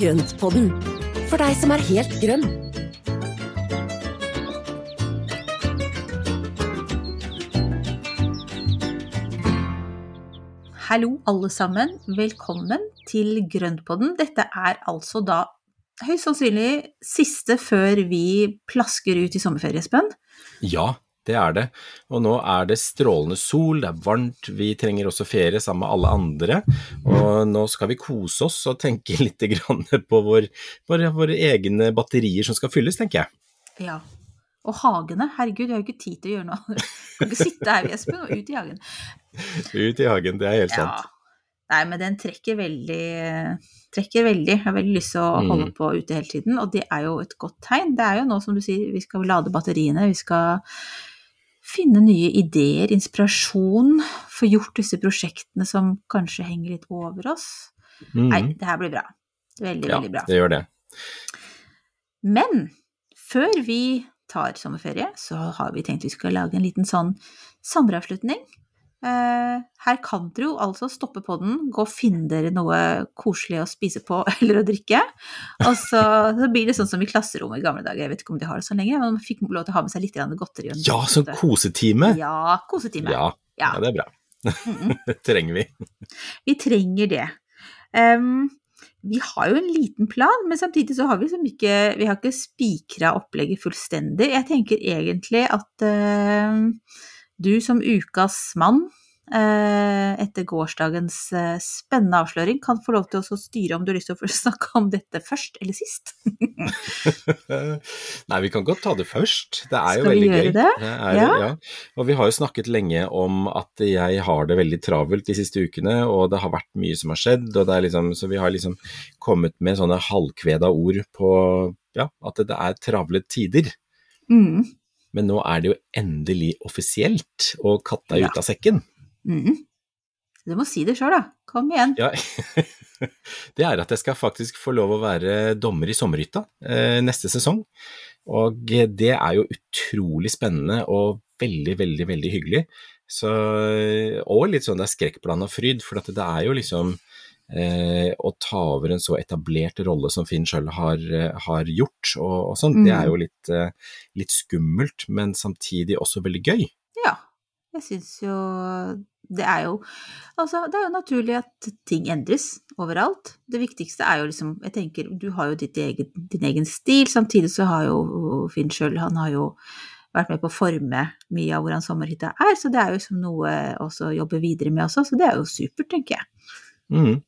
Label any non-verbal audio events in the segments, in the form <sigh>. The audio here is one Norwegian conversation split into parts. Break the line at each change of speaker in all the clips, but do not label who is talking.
Grøntpodden, for deg som er helt grønn.
Hallo alle sammen, velkommen til Grøntpodden. Dette er altså da høyst sannsynlig siste før vi plasker ut i sommerferie, Espen.
Ja, det er det. Og nå er det strålende sol, det er varmt, vi trenger også ferie sammen med alle andre. Og nå skal vi kose oss og tenke <laughs> litt på vår, våre, våre egne batterier som skal fylles, tenker jeg.
Ja. Og hagene, herregud, vi har jo ikke tid til å gjøre noe. Vi kan ikke sitte her, Espen, og ut i hagen.
Ut i hagen, det er helt sant.
Ja. Nei, men den trekker veldig, trekker veldig. Jeg har veldig lyst til å holde på ute hele tiden, og det er jo et godt tegn. Det er jo nå, som du sier, vi skal lade batteriene, vi skal finne nye ideer, inspirasjon, få gjort disse prosjektene som kanskje henger litt over oss.
Mm.
Nei, det her blir bra. Veldig,
ja,
veldig bra.
Ja, det gjør det.
Men før vi tar sommerferie, så har vi tenkt vi skal lage en liten sånn sommeravslutning. Eh, her kan dere jo altså stoppe på den, gå og finne dere noe koselig å spise på <laughs> eller å drikke. Og så, så blir det sånn som i klasserommet i gamle dager, jeg vet ikke om de har det så lenge, men man fikk lov til å ha med seg litt godteri.
Ja, sånn kosetime!
Ja, kosetime.
Ja,
Ja.
ja, det er bra. <laughs> Det trenger vi. <laughs>
Vi trenger det. Um, vi har jo en liten plan, men samtidig så har vi liksom ikke Vi har ikke spikra opplegget fullstendig. Jeg tenker egentlig at eh, du som ukas mann eh, etter gårsdagens eh, spennende avsløring kan få lov til å styre om du har lyst til å <laughs> snakke om dette først eller sist. <laughs>
Nei, vi kan godt ta det først. Det er jo veldig gøy.
Skal vi gjøre
gøy.
det?
er,
Ja.
ja. Og vi har jo snakket lenge om at jeg har det veldig travelt de siste ukene, og det har vært mye som har skjedd, og det er liksom, så vi har liksom kommet med sånne halvkveda ord på ja, at det er travle tider.
Mm.
Men nå er det jo endelig offisielt, og katta er
Ja.
ute av sekken.
Mm. Du må si det sjøl, da. Kom igjen.
Ja, <laughs> det er at jeg skal faktisk få lov å være dommer i Sommerhytta eh, neste sesong. Og det er jo utrolig spennende og veldig, veldig, veldig hyggelig. Så, og litt sånn det er skrekkblanda fryd, for det er jo liksom eh, å ta over en så etablert rolle som Finn sjøl har, eh, har gjort, og, og sånn, det
Mm.
er jo litt, eh, litt skummelt, men samtidig også veldig gøy.
Ja, jeg syns jo det er jo Altså, det er jo naturlig at ting endres overalt. Det viktigste er jo liksom Jeg tenker, du har jo ditt eget, din egen stil, samtidig så har jo Finn sjøl Han har jo vært med på å forme mye av hvordan sommerhytta er, så det er jo liksom noe å jobbe videre med også, så det er jo supert, tenker jeg.
Mhm.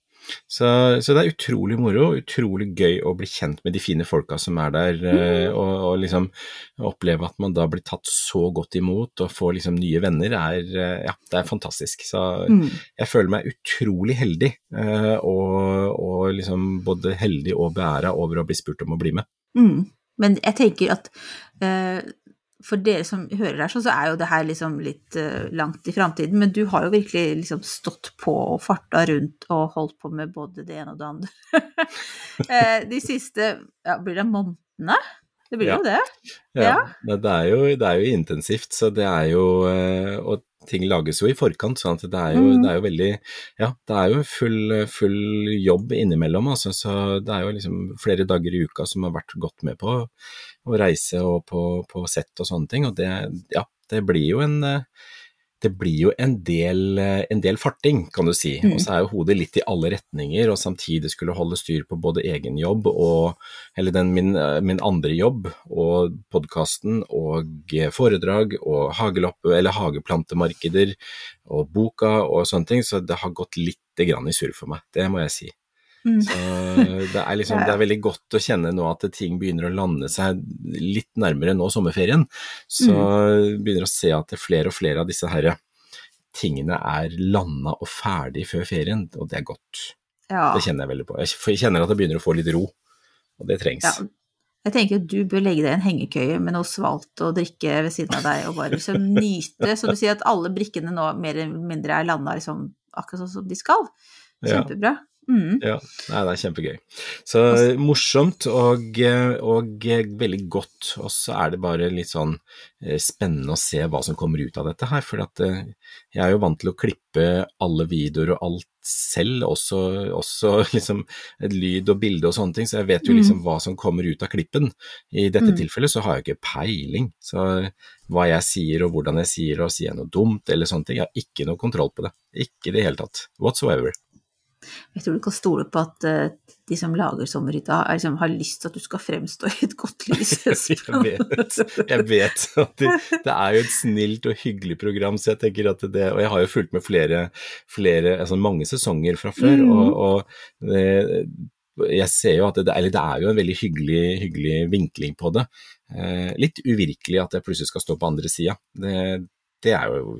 Så, så det er utrolig moro, utrolig gøy å bli kjent med de fine folka som er der, eh, og, og liksom oppleve at man da blir tatt så godt imot og får liksom nye venner, er, eh, ja, det er fantastisk. Så
Mm.
jeg føler meg utrolig heldig, eh, og, og liksom både heldig og beæra over å bli spurt om å bli med.
Mm. Men jeg tenker at eh, for dere som hører her, så så er jo det her liksom litt eh, langt i framtiden, men du har jo virkelig liksom stått på og farta rundt og holdt på med både det ene og det andre. <laughs> Eh, De siste, ja, blir det månedene? Det blir
Ja.
jo det.
Ja,
Ja.
Det, det, er jo, det er jo intensivt, så det er jo eh, Og ting lages jo i forkant, sånn at det er jo,
Mm.
det er jo veldig Ja, det er jo full, full jobb innimellom, altså. Så det er jo liksom flere dager i uka som har vært godt med på å reise og på, på sett og sånne ting. Og det, ja, det blir jo en det blir jo en del, eh, en del farting, kan du si.
Mm.
Og så er jo hodet litt i alle retninger, og samtidig skulle holde styr på både egen jobb og Eller den min, eh, min andre jobb, og podkasten, og eh, foredrag, og hageloppe, eller hageplantemarkeder, og boka og sånne ting. Så det har gått litt grann i surr for meg, det må jeg si.
Mm.
Så det er, liksom, det er veldig godt å kjenne nå at ting begynner å lande seg litt nærmere nå sommerferien. Så
Mm.
begynner å se at flere og flere av disse her tingene er landa og ferdig før ferien, og det er godt.
Ja.
Det kjenner jeg veldig på. Jeg kjenner at jeg begynner å få litt ro. og det trengs.
Ja, jeg tenker at du bør legge deg i en hengekøye med noe svalt og drikke ved siden av deg, og bare liksom nyte, Så du sier, at alle brikkene nå mer eller mindre er landa liksom akkurat sånn som de skal.
Ja.
Mm.
Ja, nei, det er kjempegøy. Så morsomt og, og veldig godt, og så er det bare litt sånn eh, spennende å se hva som kommer ut av dette her, for eh, jeg er jo vant til å klippe alle videoer og alt selv, også, også <laughs> liksom lyd og bilde og sånne ting, så jeg vet jo liksom hva som kommer ut av klippen. I dette
Mm.
tilfellet så har jeg ikke peiling, så hva jeg sier og hvordan jeg sier det, og sier jeg noe dumt eller sånne ting, jeg har ikke noe kontroll på det. Ikke i det hele tatt. Whatsoever.
Jeg tror du kan stole på at uh, de som lager sommerhytta, er liksom, har lyst til at du skal fremstå i et godt lys. <laughs>
Jeg vet, jeg vet at det, det er jo et snilt og hyggelig program, så jeg tenker at det Og jeg har jo fulgt med flere, flere altså mange sesonger fra før,
Mm.
og, og det, jeg ser jo at det, eller det er jo en veldig hyggelig, hyggelig vinkling på det. Eh, litt uvirkelig at jeg plutselig skal stå på andre sida. Det, det er jo,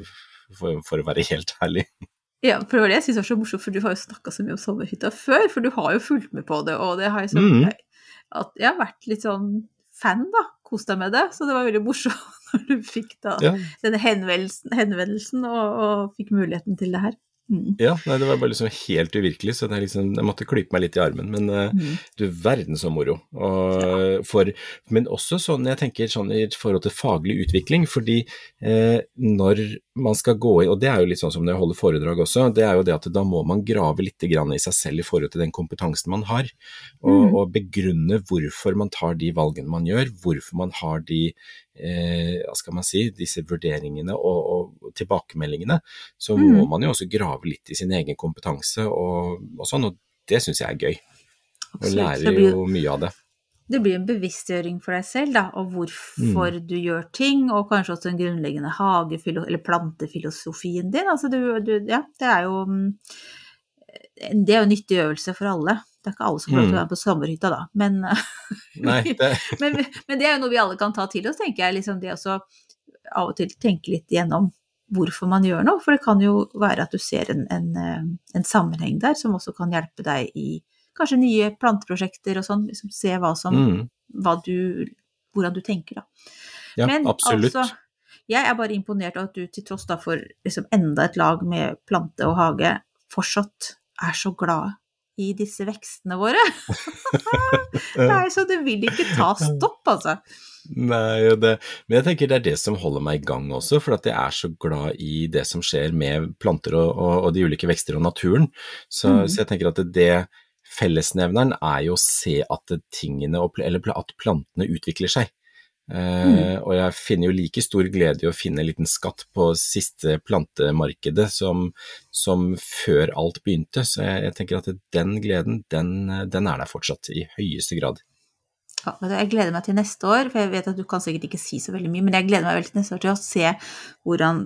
for, for å være helt ærlig.
Ja, for det var det jeg syns var så morsomt, for du har jo snakka så mye om sommerhytta før, for du har jo fulgt med på det, og det har jeg, så,
mm.
at jeg har vært litt sånn fan, da. Kost deg med det. Så det var veldig morsomt <laughs> når du fikk da
Ja,
denne henvendelsen, henvendelsen og, og fikk muligheten til det her. Mm.
ja nei, det var bare liksom helt uvirkelig, så det er liksom, jeg måtte klype meg litt i armen. Men eh,
Mm.
Du verden så moro. Og for, men også sånn, jeg tenker sånn i forhold til faglig utvikling, fordi eh, når man skal gå inn, og det er jo litt sånn som når jeg holder foredrag også, det er jo det at da må man grave litt grann i seg selv i forhold til den kompetansen man har, og,
Mm.
og begrunne hvorfor man tar de valgene man gjør, hvorfor man har de eh, hva skal man si, disse vurderingene og, og tilbakemeldingene, så
Mm.
må man jo også grave litt i sin egen kompetanse og, og sånn, og det syns jeg er gøy. Og lærer
blir-
jo mye av det.
det blir en bevisstgjøring for deg selv, da, og hvorfor
Mm.
du gjør ting, og kanskje også den grunnleggende hagefilo- eller plantefilosofien din. Altså du, du, ja, det er jo mm, Det er jo en nyttig øvelse for alle. Det er ikke alle som får lov til å
Mm.
være på sommerhytta, da, men, <laughs>
Nei, det, <laughs>
men, men det er jo noe vi alle kan ta til oss, tenker jeg. Liksom det å av og til tenke litt gjennom hvorfor man gjør noe. For det kan jo være at du ser en, en, eh, en sammenheng der som også kan hjelpe deg i kanskje nye planteprosjekter og sånn. Liksom se hva som
mm,
hva du, hvordan du tenker, da.
ja,
Men
absolutt.
altså, jeg er bare imponert over at du til tross da for liksom enda et lag med plante og hage, fortsatt er så glad i disse vekstene våre. <laughs> Nei, så det vil ikke ta stopp, altså.
Nei, det, men jeg tenker det er det som holder meg i gang også, for at jeg er så glad i det som skjer med planter og, og, og de ulike vekster og naturen. Så,
mm.
så jeg tenker at det, det fellesnevneren er jo å se at tingene, eller at plantene utvikler seg. Eh, og jeg finner jo like stor glede i å finne en liten skatt på siste plantemarkedet som, som før alt begynte, så jeg, jeg tenker at den gleden, den, den er der fortsatt i høyeste grad.
Ja, jeg gleder meg til neste år, for jeg vet at du kan sikkert ikke si så veldig mye, men jeg gleder meg veldig til neste år til å se hvordan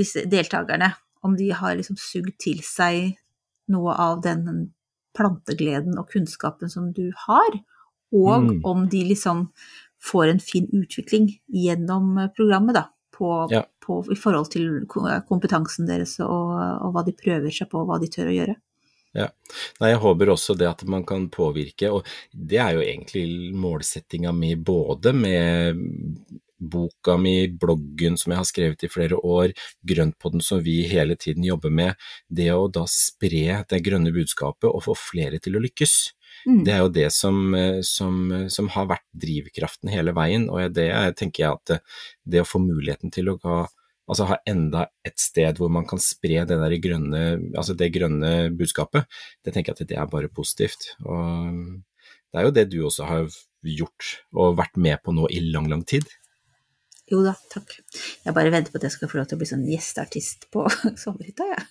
disse deltakerne, om de har liksom sugd til seg noe av den plantegleden og kunnskapen som du har, og
Mm.
om de liksom får en fin utvikling gjennom programmet, da, på,
Ja.
på, i forhold til kompetansen deres og, og hva de prøver seg på, og hva de tør å gjøre.
Ja. Nei, jeg håper også det at man kan påvirke, og det er jo egentlig målsettinga mi både med boka mi, bloggen som jeg har skrevet i flere år, Grøntpodden som vi hele tiden jobber med, det å da spre det grønne budskapet og få flere til å lykkes.
Mm.
Det er jo det som, eh, som, som har vært drivkraften hele veien, og det er, tenker jeg at det, det å få muligheten til å ha, altså ha enda et sted hvor man kan spre det der grønne, altså det grønne budskapet, det tenker jeg at det er bare positivt. Og det er jo det du også har gjort og vært med på nå i lang, lang tid.
Jo da, takk. Jeg bare venter på at jeg skal få lov til å bli sånn gjesteartist på <laughs> sommerhytta, jeg.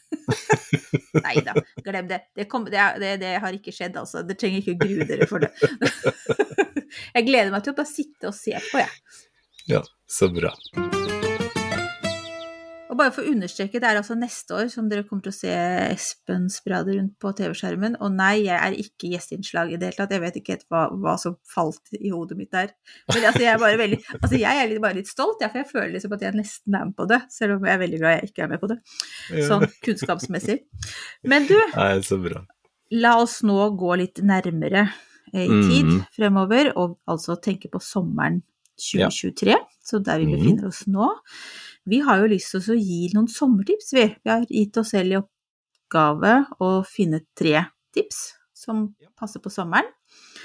<laughs> Nei da, glem det. Det, kom, det, det. det har ikke skjedd, altså. Dere trenger ikke å grue dere for det. <laughs> Jeg gleder meg til å bare sitte og se på, jeg.
Ja, så bra.
Og bare for å understreke, det er altså neste år som dere kommer til å se Espen sprade rundt på TV-skjermen. Og nei, jeg er ikke gjesteinnslag i det hele tatt. Jeg vet ikke helt hva, hva som falt i hodet mitt der. Men altså, jeg er bare veldig, altså, jeg er litt, bare litt stolt, ja, for jeg føler liksom at jeg nesten er med på det. Selv om jeg er veldig glad jeg ikke er med på det, sånn kunnskapsmessig. Men du,
Nei, så bra.
la oss nå gå litt nærmere eh, i tid
mm.
fremover, og altså tenke på sommeren 2023, så der vi befinner oss nå. Vi har jo lyst til å gi noen sommertips, vi. Vi har gitt oss selv i oppgave å finne tre tips som passer på sommeren.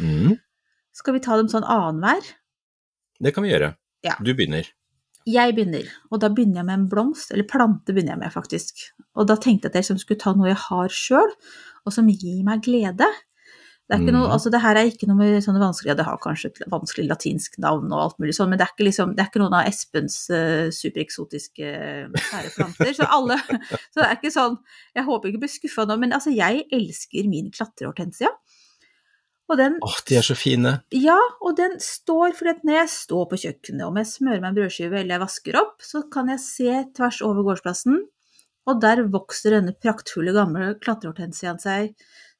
Mm.
Skal vi ta dem sånn annenhver?
Det kan vi gjøre.
Ja.
Du begynner.
Jeg begynner, og da begynner jeg med en blomst, eller plante begynner jeg med, faktisk. Og da tenkte jeg at jeg liksom skulle ta noe jeg har sjøl, og som gir meg glede. Det, er ikke noe,
Mhm.
altså det her er ikke noe med sånne vanskelige ja, Det har kanskje et vanskelig latinsk navn og alt mulig sånn, men det er ikke, liksom, det er ikke noen av Espens uh, supereksotiske færeplanter. Så alle <laughs> Så det er ikke sånn Jeg håper ikke blir skuffa nå, men altså, jeg elsker min klatrehortensia. Og den
Åh, de er så fine.
ja, og den står, for at når jeg står på kjøkkenet, om jeg smører meg en brødskive eller jeg vasker opp, så kan jeg se tvers over gårdsplassen, og der vokser denne praktfulle gamle klatrehortensiaen seg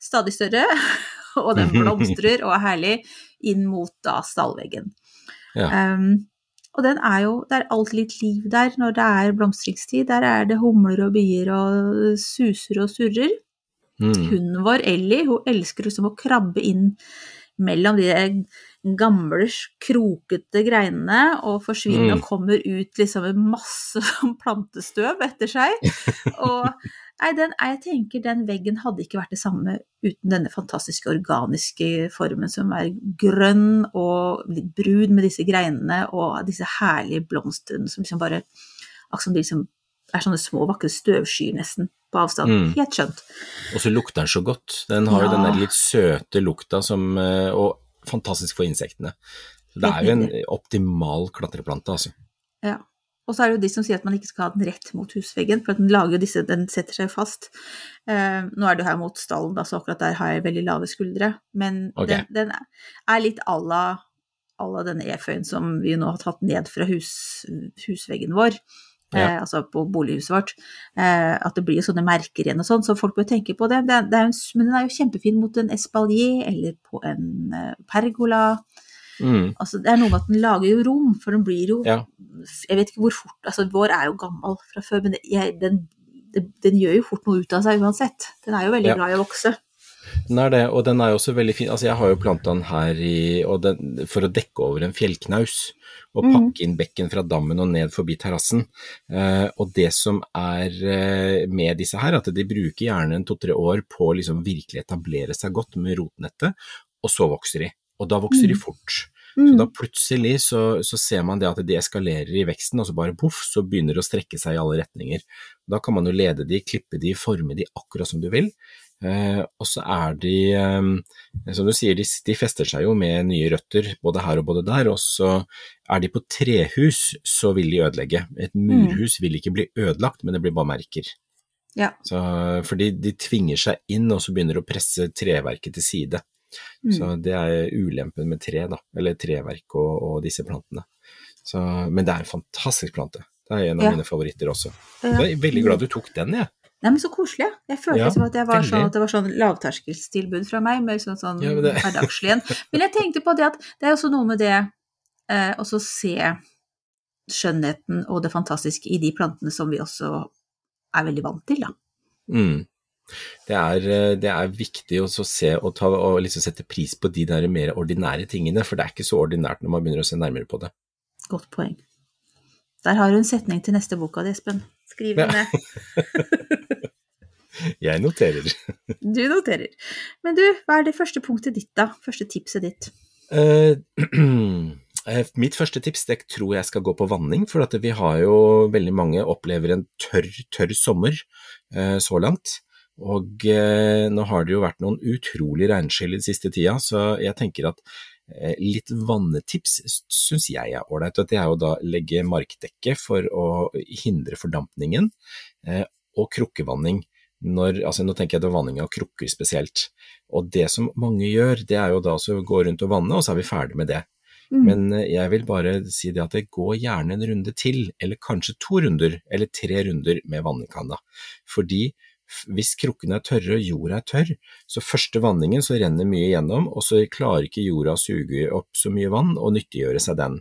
stadig større, <laughs> og den <laughs> blomstrer og er herlig inn mot da stallveggen.
Ja.
Um, og den er jo, det er alltid litt liv der når det er blomstringstid. Der er det humler og bier og suser og surrer.
Mm.
Hunden vår, Ellie, hun elsker liksom å krabbe inn mellom de gamle, krokete greinene og forsvinner
Mm.
og kommer ut liksom med masse <laughs> plantestøv etter seg. Og nei, den, jeg tenker den veggen hadde ikke vært det samme uten denne fantastiske organiske formen som er grønn og litt brun med disse greinene og disse herlige blomstene som liksom bare akkurat som de liksom er sånne små, vakre støvskyer nesten på avstand.
Mm.
Helt skjønt.
Og så lukter den så godt. Den har jo
Ja.
den litt søte lukta som eh, Og fantastisk for insektene. Det er jo en optimal klatreplante, altså.
Ja. Og så er det jo de som sier at man ikke skal ha den rett mot husveggen, for den lager jo disse, den setter seg fast. Uh, nå er det jo her mot stallen, da, så akkurat der har jeg veldig lave skuldre. Men
okay.
den, den er litt à la la denne eføyen som vi nå har tatt ned fra hus, husveggen vår.
Ja.
Eh, altså på bolighuset vårt. Eh, at det blir jo sånne merker igjen og sånn, så folk bør tenke på det. det, er, det er en, men den er jo kjempefin mot en espalier eller på en eh, pergola.
Mm.
Altså, det er noe med at den lager jo rom, for den blir jo
Ja.
Jeg vet ikke hvor fort Altså, vår er jo gammel fra før, men jeg, den, den, den gjør jo fort noe ut av seg uansett. Den er jo veldig
Ja.
glad i å vokse.
Den er det, og den er jo også veldig fin. Altså, jeg har jo planta den her i, og den, for å dekke over en fjellknaus, og
Mhm.
pakke inn bekken fra dammen og ned forbi terrassen. Eh, og det som er eh, med disse her, at de bruker gjerne en to-tre år på å liksom virkelig etablere seg godt med rotnettet, og så vokser de. Og da vokser de
Mm.
fort.
Mm.
Så da plutselig så, så ser man det at de eskalerer i veksten, og så bare poff, så begynner det å strekke seg i alle retninger. Da kan man jo lede de, klippe de, forme de akkurat som du vil. Eh, og så er de, eh, som du sier, de, de fester seg jo med nye røtter, både her og både der. Og så er de på trehus, så vil de ødelegge. Et murhus vil ikke bli ødelagt, men det blir bare merker.
Ja.
Så, fordi de tvinger seg inn, og så begynner de å presse treverket til side.
Mm.
Så det er ulempen med tre, da, eller treverk og, og disse plantene. Så, men det er en fantastisk plante. Det er en av
Ja.
mine favoritter også.
Ja.
Jeg er veldig glad du tok den, jeg.
Nei, men så koselig. Jeg følte
Ja,
som at, jeg var sånn, at det var sånn lavterskelstilbud fra meg, med sånn, sånn
Ja, men det-
hverdagslig en. <laughs> Men jeg tenkte på det at det er også noe med det eh, å se skjønnheten og det fantastiske i de plantene som vi også er veldig vant til, da.
Mm. Det, er, eh, det er viktig å se og, ta, og liksom sette pris på de der mer ordinære tingene, for det er ikke så ordinært når man begynner å se nærmere på det.
Godt poeng. Der har du en setning til neste boka di, Espen. Skriv den
Ja.
ned. <laughs>
Jeg noterer.
Du noterer. Men du, hva er det første punktet ditt, da? Første tipset ditt? <clears throat>
Eh, mitt første tips det tror jeg skal gå på vanning, for at vi har jo veldig mange opplever en tørr, tørr sommer så langt. Og eh, nå har det jo vært noen utrolig regnskyll i den siste tida, så jeg tenker at eh, litt vannetips syns jeg er ålreit. og Det er jo da legge markdekke for å hindre fordampningen, eh, og krukkevanning. Når, altså nå tenker jeg da vanning av krukker spesielt. Og det som mange gjør, det er jo da å gå rundt og vanne, og så er vi ferdig med det.
Mm.
Men eh, jeg vil bare si det at det går gjerne en runde til, eller kanskje to runder, eller tre runder med vannekanna. Fordi hvis krukkene er tørre og jorda er tørr, så første vanningen så renner mye gjennom, og så klarer ikke jorda å suge opp så mye vann og nyttiggjøre seg den.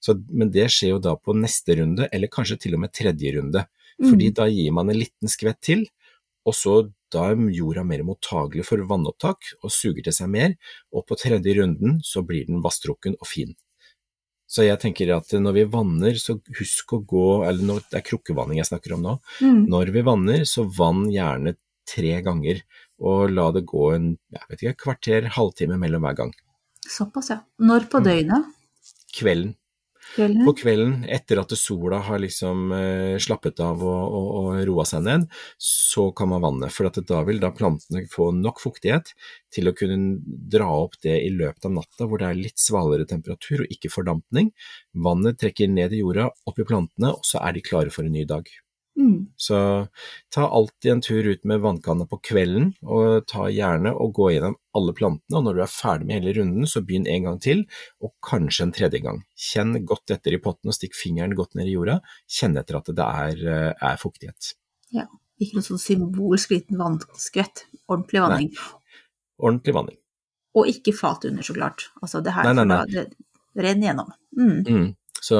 Så, men det skjer jo da på neste runde, eller kanskje til og med tredje runde. Fordi
Mm.
da gir man en liten skvett til, og så da er jorda mer mottagelig for vannopptak og suger til seg mer, og på tredje runden så blir den vasstrukken og fin. Så jeg tenker at når vi vanner, så husk å gå, eller når, det er krukkevanning jeg snakker om nå,
Mm.
når vi vanner, så vann gjerne tre ganger, og la det gå en jeg vet ikke, kvarter, halvtime mellom hver gang.
Såpass, ja. Når på
Mm.
døgnet?
Kvelden.
Kvelden?
På kvelden, etter at sola har liksom eh, slappet av og, og, og roa seg ned, så kan man vanne. For da vil da plantene få nok fuktighet til å kunne dra opp det i løpet av natta hvor det er litt svalere temperatur og ikke fordampning. Vannet trekker ned i jorda, opp i plantene, og så er de klare for en ny dag.
Mm.
Så ta alltid en tur ut med vannkanna på kvelden, og ta gjerne og gå gjennom alle plantene, og når du er ferdig med hele runden, så begynn en gang til, og kanskje en tredje gang. Kjenn godt etter i potten og stikk fingeren godt ned i jorda, kjenn etter at det er, eh, er fuktighet.
Ja. Ikke noe sånn symbolsk liten vannskvett. Ordentlig vanning.
Ordentlig vanning.
Og ikke fat under, så klart. Altså det her,
Nei, nei, nei.
renner gjennom. Mm.
Mm. Så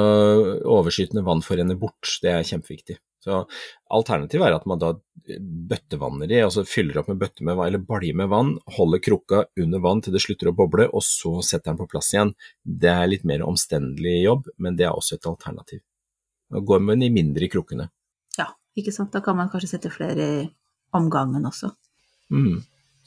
overskytende vann forenner bort, det er kjempeviktig. Så Alternativet er at man da bøttevanner i, altså fyller opp med bøtte med vann, eller balje med vann, holder krukka under vann til det slutter å boble, og så setter den på plass igjen. Det er litt mer omstendelig jobb, men det er også et alternativ. Da går man i mindre krukkene.
Ja, ikke sant. Da kan man kanskje sette flere i omgangen også,
Mm.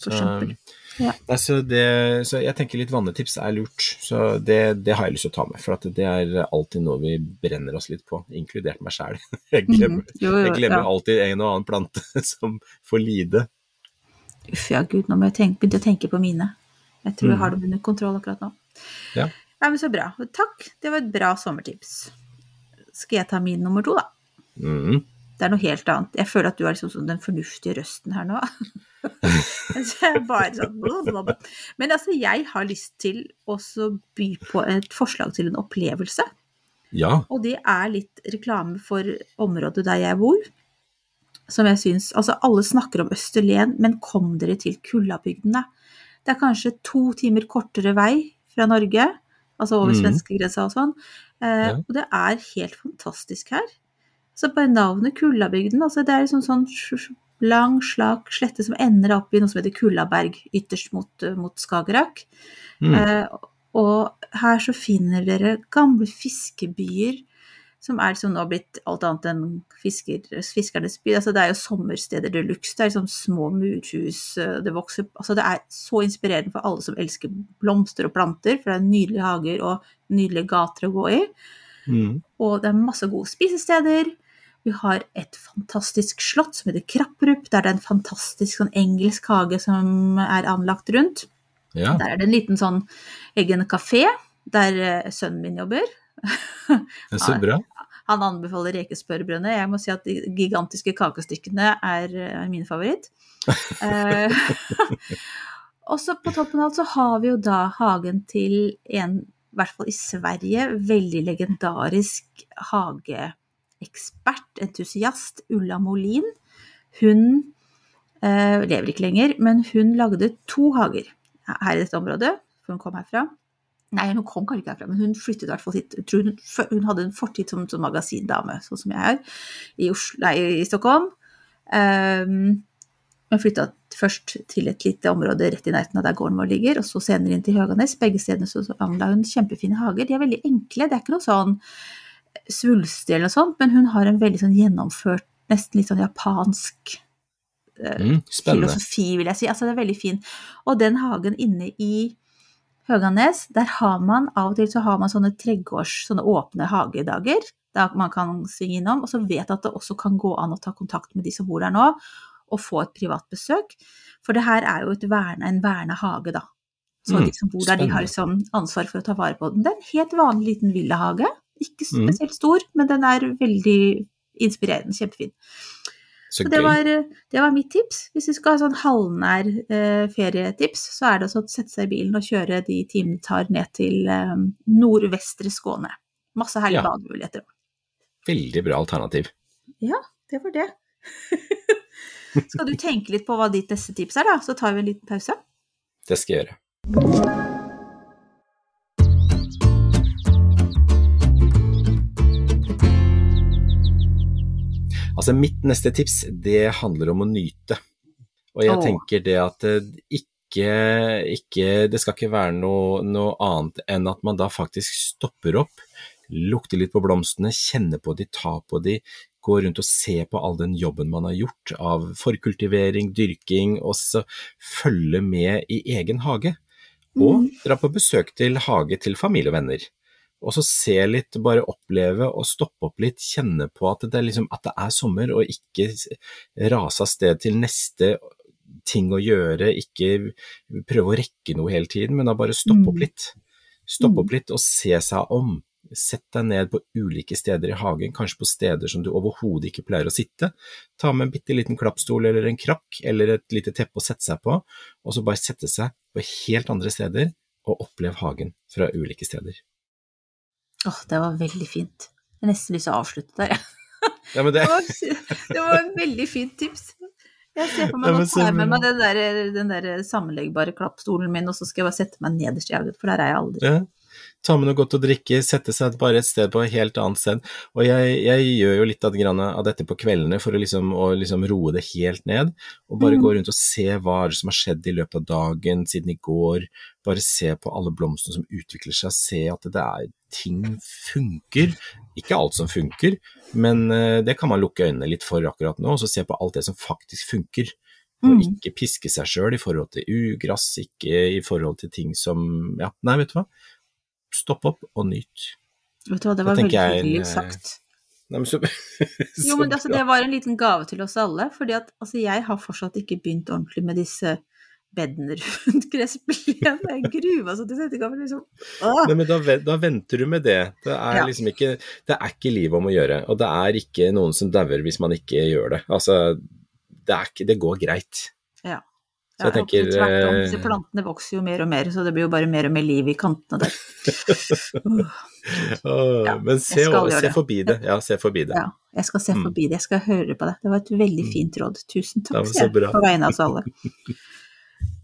For eksempel. Ja.
Nei, så, det, så jeg tenker litt vannetips er lurt, så det, det har jeg lyst til å ta med. For at det er alltid noe vi brenner oss litt på, inkludert meg sjæl. <laughs> Jeg glemmer,
Mhm. Jo, jo,
jeg glemmer
ja.
alltid en og annen plante <laughs> som får lide.
Uff ja, gud, nå må jeg tenke, begynne å tenke på mine. Jeg tror jeg har dem under kontroll akkurat nå.
Ja.
Nei, men så bra. Takk, det var et bra sommertips. Skal jeg ta min nummer to, da?
Mm.
Det er noe helt annet. Jeg føler at du er liksom sånn den fornuftige røsten her nå. <laughs> <laughs> Sånn. Men altså, jeg har lyst til å by på et forslag til en opplevelse.
Ja.
Og det er litt reklame for området der jeg bor. Som jeg syns Altså, alle snakker om Østerlen, men kom dere til Kullabygdene. Det er kanskje to timer kortere vei fra Norge, altså over
mm.
svenskegrensa og sånn. Eh,
Ja.
Og det er helt fantastisk her. Så bare navnet Kullabygden, altså det er liksom sånn lang, slak slette som ender opp i noe som heter Kullaberg, ytterst mot, eh, mot Skagerrak.
Mm.
Eh, og her så finner dere gamle fiskebyer som er liksom nå blitt alt annet enn fisker, fiskernes by. Altså det er jo sommersteder de luxe. Det er liksom små murhus, eh, det vokser Altså det er så inspirerende for alle som elsker blomster og planter, for det er nydelige hager og nydelige gater å gå i.
Mm.
Og det er masse gode spisesteder. Vi har et fantastisk slott som heter Krapprup, der det er en fantastisk sånn engelsk hage som er anlagt rundt.
Ja.
Der er det en liten sånn egen kafé der eh, sønnen min jobber. <laughs>
Det er så bra.
Han anbefaler rekespørrebrødene. Jeg må si at de gigantiske kakestykkene er, er min favoritt. <laughs> Eh, <laughs> og så på toppen av alt så har vi jo da hagen til en, i hvert fall i Sverige, veldig legendarisk hageekspert, entusiast, Ulla Molin. Hun eh, lever ikke lenger, men hun lagde to hager her i dette området, for hun kom herfra. Nei, hun kom kanskje ikke herfra, men hun flyttet i hvert fall hit. Hun, hun hadde en fortid som, som magasindame, sånn som jeg er, i, Oslo, nei, i Stockholm. Um, hun flytta først til et lite område rett i nærheten av der gården vår ligger, og så senere inn til Høganes. Begge stedene så anla hun kjempefine hager. De er veldig enkle, det er ikke noe sånn svulstig eller noe sånt, men hun har en veldig sånn gjennomført, nesten litt sånn japansk eh,
Mm.
Filosofi, vil jeg si. Altså, det er veldig fin. Og den hagen inne i Høganes, der har man av og til så har man sånne tregårds, sånne åpne hagedager, der man kan svinge innom, og så vet at det også kan gå an å ta kontakt med de som bor der nå, og få et privat besøk. For det her er jo et verne, en verna hage, da. Så
Mm,
de som bor der, de har liksom ansvar for å ta vare på den. Det er en helt vanlig liten villahage. Ikke
Mm.
spesielt stor, men den er veldig inspirerende, kjempefin.
Så
Så det var, det var mitt tips. Hvis du skal ha sånn halvnær eh, ferietips, så er det å sette seg i bilen og kjøre de timene det tar ned til eh, nordvestre Skåne. Masse herlige
Ja.
bademuligheter.
Veldig bra alternativ.
Ja, det var det. <laughs> skal du tenke litt på hva ditt neste tips er, da? Så tar vi en liten pause.
Det skal jeg gjøre. Altså, mitt neste tips, det handler om å nyte. Og jeg
Åh.
tenker det at det ikke, ikke Det skal ikke være noe, noe annet enn at man da faktisk stopper opp, lukter litt på blomstene, kjenner på de, tar på de, går rundt og se på all den jobben man har gjort av forkultivering, dyrking, og så følge med i egen hage. Og dra på besøk til hage til familie og venner. Og så se litt, bare oppleve og stoppe opp litt, kjenne på at det liksom, at det er sommer, og ikke rase av sted til neste ting å gjøre, ikke prøve å rekke noe hele tiden, men da bare stoppe opp
Mm.
litt. Stoppe opp litt og se seg om. Sett deg ned på ulike steder i hagen, kanskje på steder som du overhodet ikke pleier å sitte. Ta med en bitte liten klappstol eller en krakk eller et lite teppe å sette seg på, og så bare sette seg på helt andre steder og oppleve hagen fra ulike steder.
Åh, det var veldig fint. Jeg har nesten lyst til å avslutte der, jeg.
Ja, det, <laughs>
Det var, det var et veldig fint tips. Jeg ser for meg å jeg med meg den der, den der sammenleggbare klappstolen min, og så skal jeg bare sette meg nederst i hagen, for der er jeg aldri.
ja. Ta med noe godt å drikke, sette seg bare et sted på et helt annet sted. Og jeg, jeg gjør jo litt av, dette på kveldene for å liksom, liksom roe det helt ned, og bare
Mm.
gå rundt og se hva er som har skjedd i løpet av dagen siden i går. Bare se på alle blomstene som utvikler seg, se at det er ting funker. Ikke alt som funker, men eh, det kan man lukke øynene litt for akkurat nå, og så se på alt det som faktisk funker. Og
Mm.
ikke piske seg sjøl i forhold til ugress, ikke i forhold til ting som Ja, nei, vet du hva. Stopp opp og nyt.
Vet du hva, det var veldig hyggelig
eh,
sagt.
Nei, men så, <laughs>
Jo, men altså, det var en liten gave til oss alle, fordi at altså, jeg har fortsatt ikke begynt ordentlig med disse bedene rundt gressplenen. Jeg gruer så til. Liksom. Åh!
Nei, men da, da venter du med det. Det er
Ja.
liksom ikke Det er ikke livet om å gjøre, og det er ikke noen som dauer hvis man ikke gjør det. Altså, det ikke Det går greit. Så jeg tenker
om,
så
disse plantene vokser jo mer og mer, så det blir jo bare mer og mer liv i kantene der. <laughs> Ja,
men se, se forbi det. Ja, se forbi det.
ja, jeg skal se
Mm.
forbi det, jeg skal høre på det. Det var et veldig fint råd. Tusen takk, sier jeg, på vegne av oss alle. <laughs>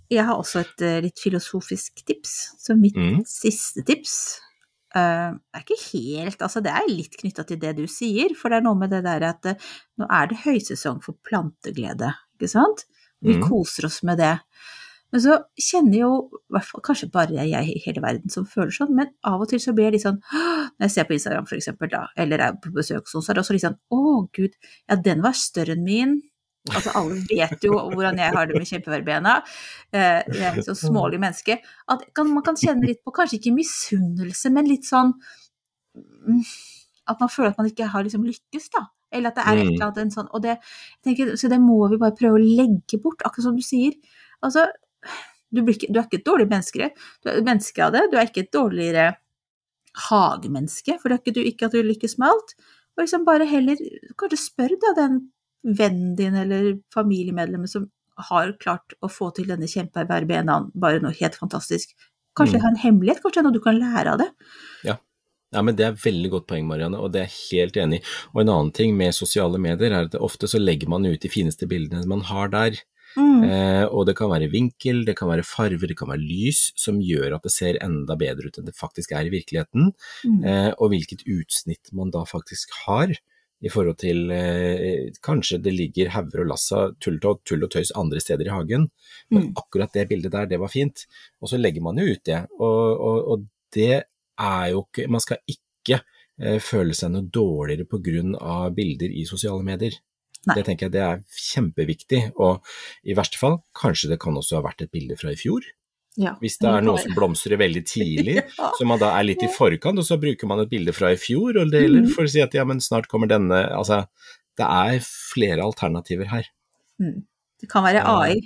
Jeg har også et eh, litt filosofisk tips, så mitt
Mm.
siste tips uh, er ikke helt Altså, det er litt knytta til det du sier, for det er noe med det der at uh, nå er det høysesong for planteglede, ikke sant? Vi
Mm.
koser oss med det. Men så kjenner jo, kanskje bare jeg i hele verden som føler sånn, men av og til så blir jeg litt sånn Når jeg ser på Instagram for eksempel, da, eller er på besøk hos noen, så er det også litt sånn Å, gud, ja, den var større enn min. Altså, alle vet jo hvordan jeg har det med kjempeverbena. Eh, Jeg er så smålig menneske. At man kan kjenne litt på, kanskje ikke misunnelse, men litt sånn mm, At man føler at man ikke har liksom lykkes, da. Eller at det er et
Mm.
eller annet en sånn Og det, tenker, så det må vi bare prøve å legge bort, akkurat som du sier. Altså, du, blir ikke, du er ikke et dårlig menneske, du er menneske av det. Du er ikke et dårligere hagemenneske, for det er ikke, du, ikke at du lykkes med alt. Og liksom bare heller kanskje spør da den vennen din eller familiemedlemmet som har klart å få til denne kjempeverbenaen, bare noe helt fantastisk. Kanskje
Mm.
det har en hemmelighet, kanskje det er noe du kan lære av det.
Ja, men Det er veldig godt poeng, Marianne, og det er jeg helt enig i. Og En annen ting med sosiale medier er at ofte så legger man ut de fineste bildene man har der.
Mm.
Eh, og det kan være vinkel, det kan være farver, det kan være lys, som gjør at det ser enda bedre ut enn det faktisk er i virkeligheten.
Mm.
Eh, og hvilket utsnitt man da faktisk har. I forhold til eh, Kanskje det ligger hauger og lass av tull, og- tull og tøys andre steder i hagen, men
Mm.
akkurat det bildet der, det var fint. Og så legger man jo ut det. Og, og, og det er jo ikke Man skal ikke eh, føle seg noe dårligere pga. bilder i sosiale medier.
Nei.
Det tenker jeg det er kjempeviktig, og i verste fall kanskje det kan også ha vært et bilde fra i fjor.
Ja.
Hvis det er noe som blomstrer veldig tidlig, <laughs>
Ja.
så man da er litt i forkant, og så bruker man et bilde fra i fjor og
Mhm.
for å si at ja, men snart kommer denne Altså, det er flere alternativer her.
Mm. Det kan være AI.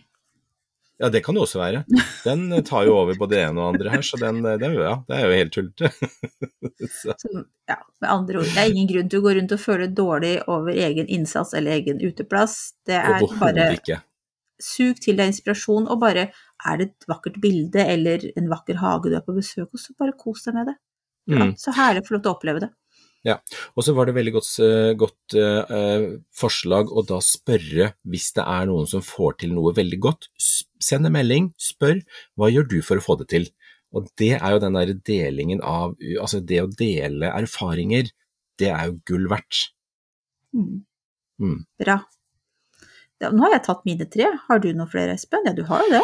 Ja, det kan det også være. Den eh, tar jo over både det ene og andre her, så den, den det, ja, det er jo helt tullete. <laughs>
Ja, med andre ord, det er ingen grunn til å gå rundt og føle dårlig over egen innsats eller egen uteplass. Det er bare
ikke.
sug til deg inspirasjon, og bare er det et vakkert bilde eller en vakker hage du er på besøk hos, så bare kos deg med det. Ja,
Mm.
så herlig å få lov til å oppleve det.
Og så var det veldig godt, eh, godt eh, forslag å da spørre hvis det er noen som får til noe veldig godt. Send en melding, spør hva gjør du for å få det til. Og det er jo den der delingen av Altså det å dele erfaringer, det er jo gull verdt.
Mm.
Mm.
Bra. Ja, Nå har jeg tatt mine tre. Har du noen flere, Espen? Ja, du har jo det.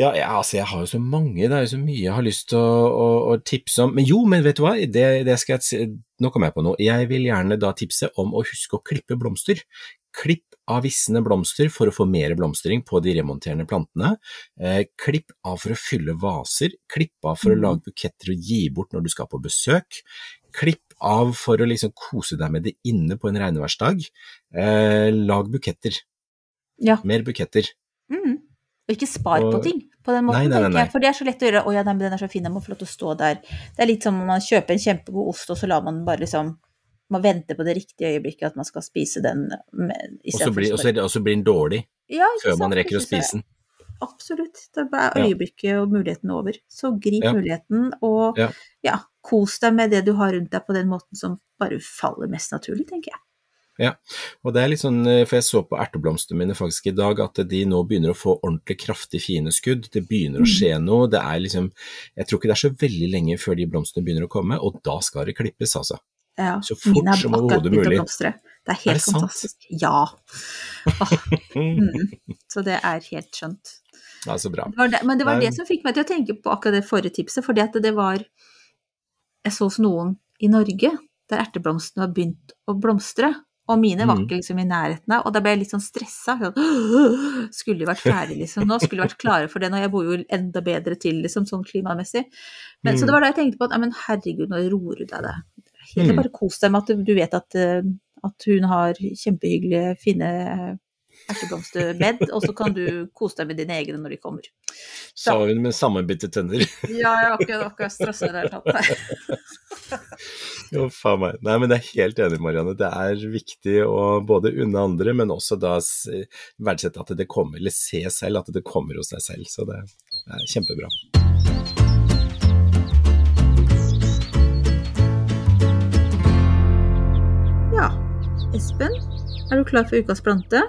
Ja, jeg, altså, jeg har jo så mange, det er jo så mye jeg har lyst til å, å, å tipse om. Men jo, men vet du hva, det, det skal jeg si, nå kom jeg på noe. Jeg vil gjerne da tipse om å huske å klippe blomster. Klipp av visne blomster for å få mer blomstring på de remonterende plantene. Eh, klipp av for å fylle vaser. Klipp av for å
Mm.
lage buketter og gi bort når du skal på besøk. Klipp av for å liksom kose deg med det inne på en regnværsdag. Eh, lag buketter.
Ja.
Mer buketter.
Mm. Og ikke spar på ting på den måten,
Nei, nei, nei,
tenker jeg. For det er så lett å gjøre. Å ja, den er så fin, den må få lov til å stå der. Det er litt som om man kjøper en kjempegod ost, og så lar man bare liksom Man venter på det riktige øyeblikket at man skal spise den. med-
Og så blir, og så- blir den dårlig
Ja, før
før man rekker å spise den.
Absolutt. Da er øyeblikket og muligheten over. Så grip
Ja.
muligheten, og
Ja.
ja, kos deg med det du har rundt deg på den måten som bare faller mest naturlig, tenker jeg.
Og det er litt sånn, eh, for jeg så på erteblomstene mine faktisk i dag, at de nå begynner å få ordentlig kraftig fine skudd. Det begynner å skje noe. Det er liksom Jeg tror ikke det er så veldig lenge før de blomstene begynner å komme, og da skal det klippes, altså.
Ja,
Så fort
mine
som overhodet mulig.
blomstre. Det er
Er
helt
fantastisk. sant?
Ja. <laughs> Mm. Så det er helt skjønt.
Ja, så bra.
Det var det, men det var det som fikk meg til å tenke på akkurat det forrige tipset, fordi at det var Jeg så hos noen i Norge der erteblomstene har begynt å blomstre, og mine var
Mhm.
ikke liksom i nærheten av, og da ble jeg litt sånn stressa. Sånn, skulle vært ferdig, liksom nå? Skulle vært klare for det nå? Jeg bor jo enda bedre til, liksom, sånn klimamessig. Men, Så
Mhm.
det var da jeg tenkte på at, men herregud, nå roer du deg det. Helt
Mhm.
bare kos deg med at du, vet at, eh, at hun har kjempehyggelige, fine erteblomsterbed, og så kan du kose deg med dine egne når de kommer.
Sa hun med sammenbitte tenner. <laughs>
Ja, jeg har ikke akkurat stressa i det hele tatt.
Jo, faen meg. Nei, men jeg er helt enig, Marianne. Det er viktig å både unne andre, men også da verdsette at det kommer, eller se selv at det kommer hos deg selv. Så det er kjempebra.
Ja. Espen, er du klar for ukas plante?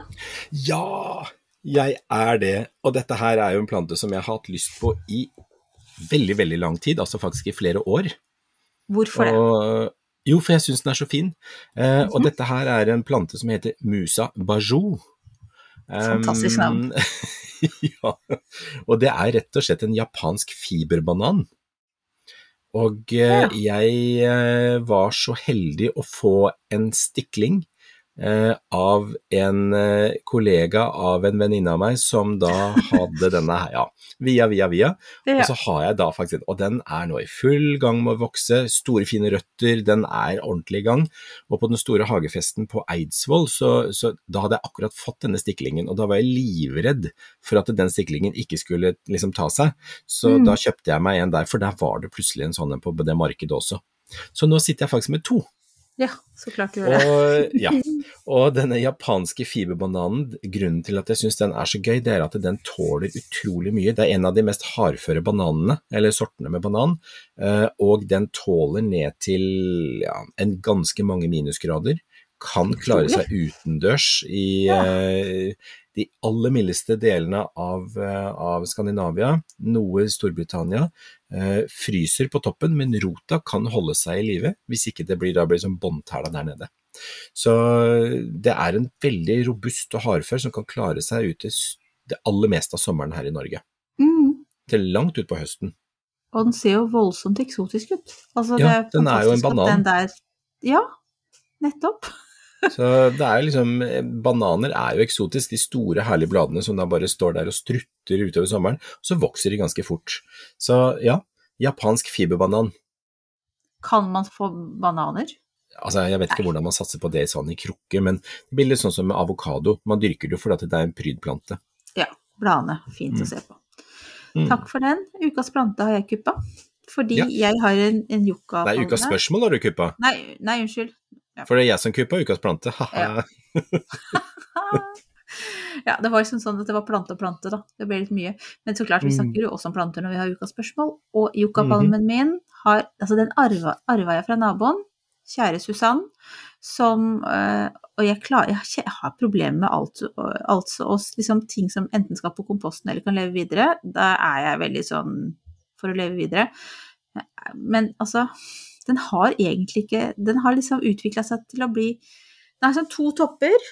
Ja, jeg er det. Og dette her er jo en plante som jeg har hatt lyst på i veldig, veldig lang tid, altså faktisk i flere år.
Hvorfor det?
Og, jo, for jeg syns den er så fin. Eh, Og
Mhm.
dette her er en plante som heter Musa bajou.
Fantastisk navn. <laughs>
ja, og det er rett og slett en japansk fiberbanan. Og eh, jeg eh, var så heldig å få en stikling eh, av en eh, kollega av en venninne av meg som da hadde denne her, ja, via, via, via.
Ja.
Og så har jeg da faktisk, og den er nå i full gang med å vokse, store fine røtter, den er ordentlig i gang. Og på den store hagefesten på Eidsvoll, så, så da hadde jeg akkurat fått denne stiklingen, og da var jeg livredd for at den stiklingen ikke skulle liksom ta seg. Så
Mm.
da kjøpte jeg meg en der, for der var det plutselig en sånn en på det markedet også. Så nå sitter jeg faktisk med to.
Ja, så klart du gjør det.
Og, ja. <laughs> og denne japanske fiberbananen, grunnen til at jeg syns den er så gøy, det er at den tåler utrolig mye. Det er en av de mest hardføre bananene, eller sortene med banan, eh, og den tåler ned til ja, en ganske mange minusgrader. Kan klare seg utendørs i
Ja.
eh, de aller mildeste delene av, eh, av Skandinavia, noe Storbritannia. Eh, fryser på toppen, men rota kan holde seg i live hvis ikke det blir, da blir som båndtæla der nede. Så det er en veldig robust og hardfør som kan klare seg ut til det aller meste av sommeren her i Norge.
Mm.
Til langt utpå høsten.
Og den ser jo voldsomt eksotisk ut. Altså,
Ja,
det er
den er jo en banan.
Der, ja, nettopp.
Så det er liksom Bananer er jo eksotisk, de store herlige bladene som da bare står der og strutter utover sommeren, og så vokser de ganske fort. Så ja, japansk fiberbanan.
Kan man få bananer?
Altså, jeg vet ikke hvordan man satser på det sånn i krukke, men det blir litt sånn som med avokado. Man dyrker det fordi at det er en prydplante.
Ja, bladene. Fint å se på.
Mm.
Takk for den. Ukas plante har jeg kuppa. Fordi
Ja.
jeg har en, en
Det er ukas spørsmål, har du kuppa?
Nei, nei, unnskyld.
For det er jeg som kuppa ukas plante. <laughs> Haha. <laughs>
ja, det var liksom sånn at det var plante og plante, da. Det ble litt mye. Men så klart, vi
Mm.
snakker jo også om planter når vi har ukas spørsmål. Og yuccapalmen min har Altså, den arva, arva jeg fra naboen, kjære Susann, som øh, Og jeg, klar, jeg, har problemer med alt, altså og liksom ting som enten skal på komposten eller kan leve videre. Da er jeg veldig sånn for å leve videre. Men altså, den har egentlig ikke Den har liksom utvikla seg til å bli Den har sånn to topper,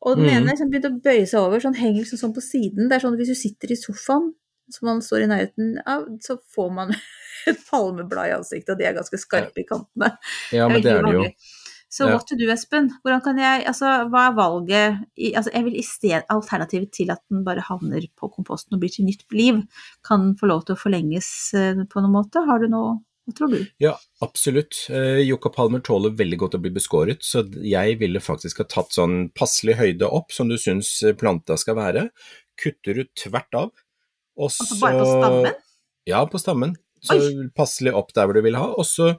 Og den
mm.
ene liksom begynte å bøye seg over, sånn henger liksom sånn på siden. Det er sånn at hvis du sitter i sofaen, som man står i nærheten av, så får man <laughs> et palmeblad i ansiktet, og de er ganske skarpe i kantene.
Ja, men det er det jo.
Så
Ja.
what to do, Espen? Hvordan kan jeg, altså, hva er valget? I, altså, jeg vil i sted, alternativet til at den bare havner på komposten og blir til nytt liv, kan den få lov til å forlenges eh, på noen måte? Har du noe, hva tror du?
Ja, absolutt. Jokka Yucca palmer tåler veldig godt å bli beskåret, så jeg ville faktisk ha tatt sånn passelig høyde opp, som du syns planta skal være. Kutter du tvert av, og så
Altså bare på stammen?
Ja, på stammen. Så passelig opp der hvor du vil ha. Og så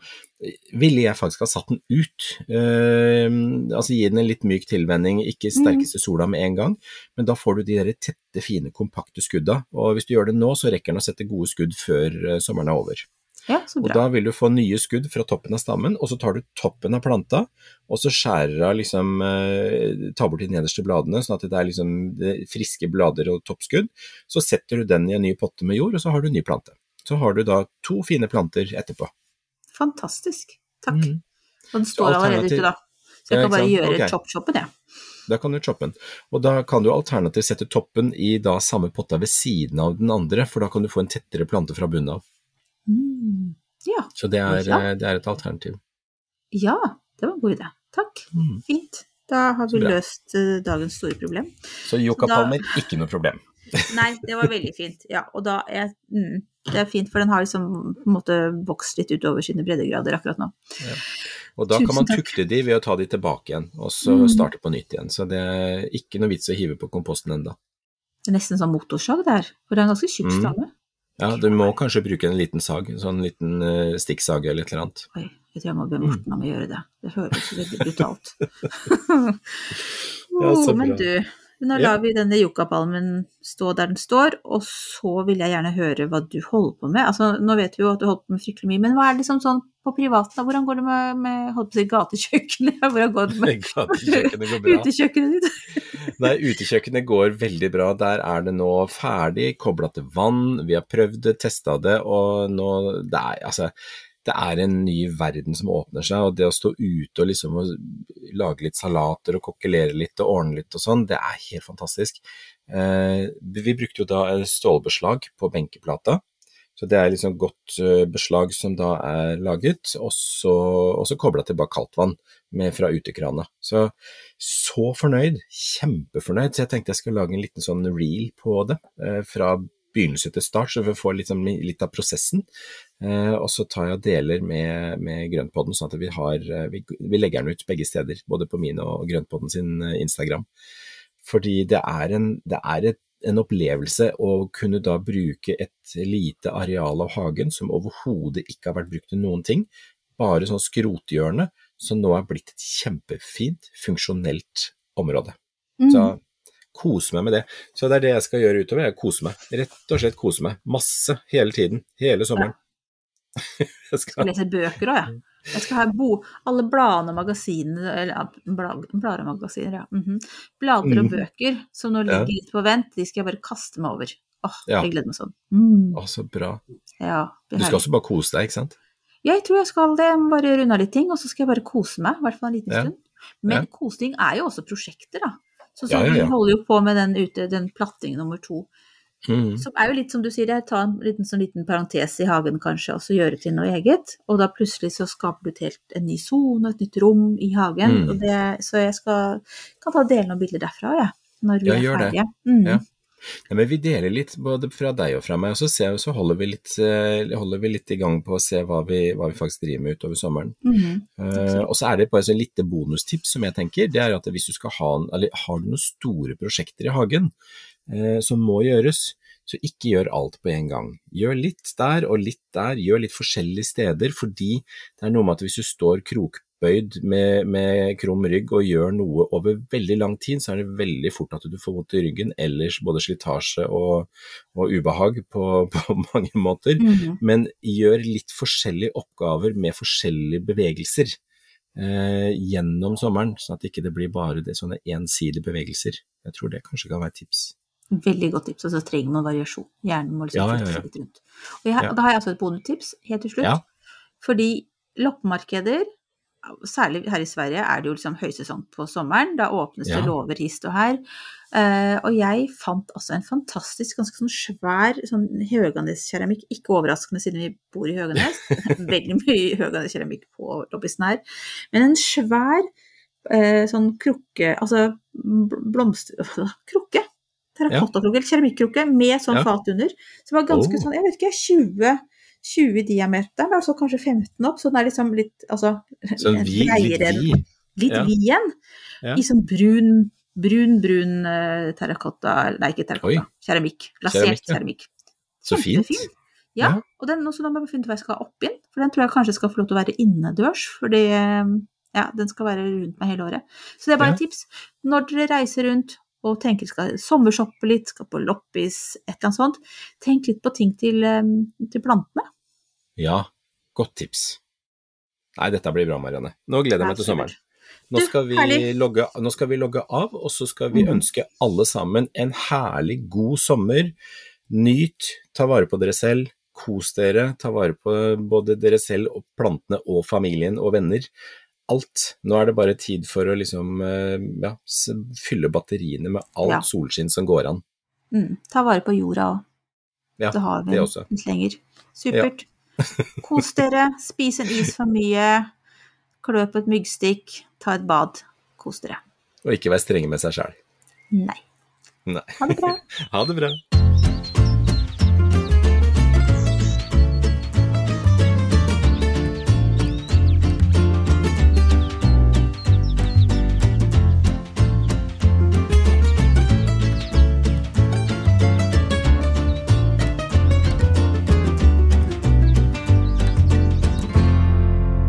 ville jeg faktisk ha satt den ut. Uh, altså gi den en litt myk tilvenning, ikke sterkeste sola med en gang. Men da får du de der tette, fine, kompakte skudda. Og hvis du gjør det nå, så rekker den å sette gode skudd før eh, sommeren er over.
Ja,
Og da vil du få nye skudd fra toppen av stammen, og så tar du toppen av planta, og så skjærer av liksom eh, Tar bort de nederste bladene, sånn at det er liksom det friske blader og toppskudd. Så setter du den i en ny potte med jord, og så har du en ny plante. Så har du da to fine planter etterpå.
Fantastisk. Takk.
Mm.
Og den står allerede ute, da. Så jeg
Ja,
kan bare gjøre
okay.
chop-choppen, jeg.
Da kan du choppe den. Og da kan du alternativt sette toppen i da samme potta ved siden av den andre, for da kan du få en tettere plante fra bunnen av.
Ja.
Så det er,
Ja.
eh, det er et alternativ.
ja, det var en god idé. Takk.
Mm.
Fint. Da har vi løst uh, dagens store problem.
Så yucapalmer,
Da-
ikke noe problem. <laughs>
Nei, det var veldig fint. Ja, og da er mm, Det er fint, for den har liksom på en måte vokst litt utover sine breddegrader akkurat nå.
Og da
Tusen
kan man tukte de ved å ta de tilbake igjen, og så
mm.
starte på nytt igjen. Så det er ikke noe vits å hive på komposten enda.
Det er nesten sånn motorsag der, for det er en ganske tjukk
Mm. Ja, du må kanskje bruke en liten sag, en sånn liten uh, stikksag eller et eller annet.
Oi, jeg tror jeg må be. Morten om å gjøre det. Det høres veldig brutalt. <laughs>
Ja, så
Å, men
bra.
Nå
Ja.
lar vi denne yuccapalmen stå der den står, og så vil jeg gjerne høre hva du holder på med. Altså, nå vet vi jo at du holder på med fryktelig mye, men hva er det liksom sånn på privaten? da? Hvordan går det med, med holdt på å si, gatekjøkkenet? <laughs> Hvordan går det med
Gatekjøkkenet går bra.
utekjøkkenet ditt? <laughs>
Nei, utekjøkkenet går veldig bra. Der er det nå ferdig, kobla til vann. Vi har prøvd det, testa det, og nå det er, altså, det er en ny verden som åpner seg. Og det å stå ute og liksom lage litt salater og kokkelere litt og ordne litt og sånn, det er helt fantastisk. Eh, vi brukte jo da stålbeslag på benkeplata. Så det er liksom godt eh, beslag som da er laget, og så, og så kobla til bare kaldt vann fra utekrana. Så så fornøyd, kjempefornøyd, så jeg tenkte jeg skulle lage en liten sånn reel på det, eh, fra begynnelse til start, så vi får liksom litt av prosessen. Eh, og så tar jeg og deler med, med Grøntpodden, sånn at vi, har, eh, vi, vi legger den ut begge steder, både på min og Grøntpodden sin eh, Instagram. Fordi det er, en, det er et, en opplevelse å kunne da bruke et lite areal av hagen som overhodet ikke har vært brukt til noen ting, bare sånn skrothjørne, som nå er blitt et kjempefint, funksjonelt område.
Mm.
Så kose meg med det. Så det er det jeg skal gjøre utover, jeg kose meg. Rett og slett kose meg. Masse, hele tiden. Hele sommeren. <laughs> jeg
Jeg
skal,
lese bøker òg, jeg. Jeg skal ha bo, alle bladene og magasinene, eller ja, blad, blader og magasiner, ja. mhm. Blader og
Mhm.
bøker som nå
Ja.
ligger litt på vent, de skal jeg bare kaste meg over. Åh,
Ja.
jeg gleder meg sånn. Mm.
å, så bra.
Ja,
Du skal også bare kose deg, ikke sant?
Jeg tror jeg skal det, jeg må bare runde av litt ting, og så skal jeg bare kose meg, i hvert fall en liten
Ja.
stund. Men
Ja.
kosing er jo også prosjekter, da. Så, så
Ja, ja, ja.
vi holder jo på med den ute, den platting nummer to.
Mm.
Som er jo litt som du sier, tar en liten, sånn liten parentes i hagen kanskje, og så gjøre til noe eget. Og da plutselig så skaper du et helt, en ny sone, et nytt rom i hagen.
Mm.
Det, så jeg skal, kan ta dele noen bilder derfra, jeg. når vi
Ja,
er ferdige. Mm.
Ja. Ja, men vi deler litt både fra deg og fra meg, og så, ser, så holder, vi litt, eh, holder vi litt i gang på å se hva vi, hva vi faktisk driver med utover sommeren.
Mm
-hmm. uh, og så er det bare et lite bonustips som jeg tenker, det er at hvis du skal ha, eller har du noen store prosjekter i hagen uh, som må gjøres, så ikke gjør alt på en gang. Gjør litt der og litt der, gjør litt forskjellige steder, fordi det er noe med at hvis du står krokbøyd med, med krum rygg og gjør noe over veldig lang tid, så er det veldig fort at du får vondt i ryggen, ellers både slitasje og, og ubehag på, <laughs> på mange måter.
Mhm.
Men gjør litt forskjellige oppgaver med forskjellige bevegelser eh, gjennom sommeren, sånn at ikke det blir bare det, sånne ensidige bevegelser. Jeg tror det kanskje kan være et tips.
Veldig godt tips, og så trenger man variasjon. Hjernen må liksom
Ja, ja, ja.
litt rundt. Og, jeg, og da har jeg altså et bonustips helt til slutt.
Ja.
Fordi loppemarkeder Særlig her i Sverige er det jo liksom høysesong på sommeren. Da åpnes det
Ja.
låver hist og her. Uh, og jeg fant altså en fantastisk, ganske sånn svær sånn Høganes-keramikk. Ikke overraskende siden vi bor i Høganes. <laughs> Veldig mye Høganes-keramikk på lobbisen her. Men en svær uh, sånn krukke, altså bl- blomster... Krukke. Terrakottakrukke, eller keramikkrukke med sånn
Ja.
fat under. Som var ganske
Oh.
sånn, jeg vet ikke, 20, 20 i diameter, altså kanskje 15 opp. Så den er liksom litt altså,
Sånn vi, litt
vid.
vi.
litt
Ja.
vid igjen.
Ja.
I sånn brun, brun, brun uh, terrakotta Nei, ikke terrakotta. Keramikk. Lasert
Keramikk, ja. Så fint.
Ja, og den også da må jeg finne ut hva jeg skal ha oppi den. For den tror jeg kanskje skal få lov til å være innendørs, fordi eh, ja, den skal være rundt meg hele året. Så det er bare et tips. Når dere reiser rundt og tenker skal sommershoppe litt, skal på loppis, et eller annet sånt, tenk litt på ting til, eh, til plantene.
Ja, godt tips. Nei, dette blir bra, Marianne. Nå gleder jeg meg til sommeren. Nå skal, vi logge, nå skal vi logge av, og så skal vi
Mhm.
ønske alle sammen en herlig god sommer. Nyt, ta vare på dere selv, kos dere, ta vare på både dere selv og plantene og familien og venner. Alt. Nå er det bare tid for å liksom, eh, ja, fylle batteriene med alt
Ja.
solskinn som går an.
Mm, ta vare på jorda òg.
Ja,
det har vi
det også.
litt lenger. Supert. Kos dere, spis en is for mye, klø på et myggstikk, ta et bad. Kos dere.
Og ikke være strenge med seg sjæl.
Nei.
Nei.
Ha det bra. <laughs>
Ha det bra.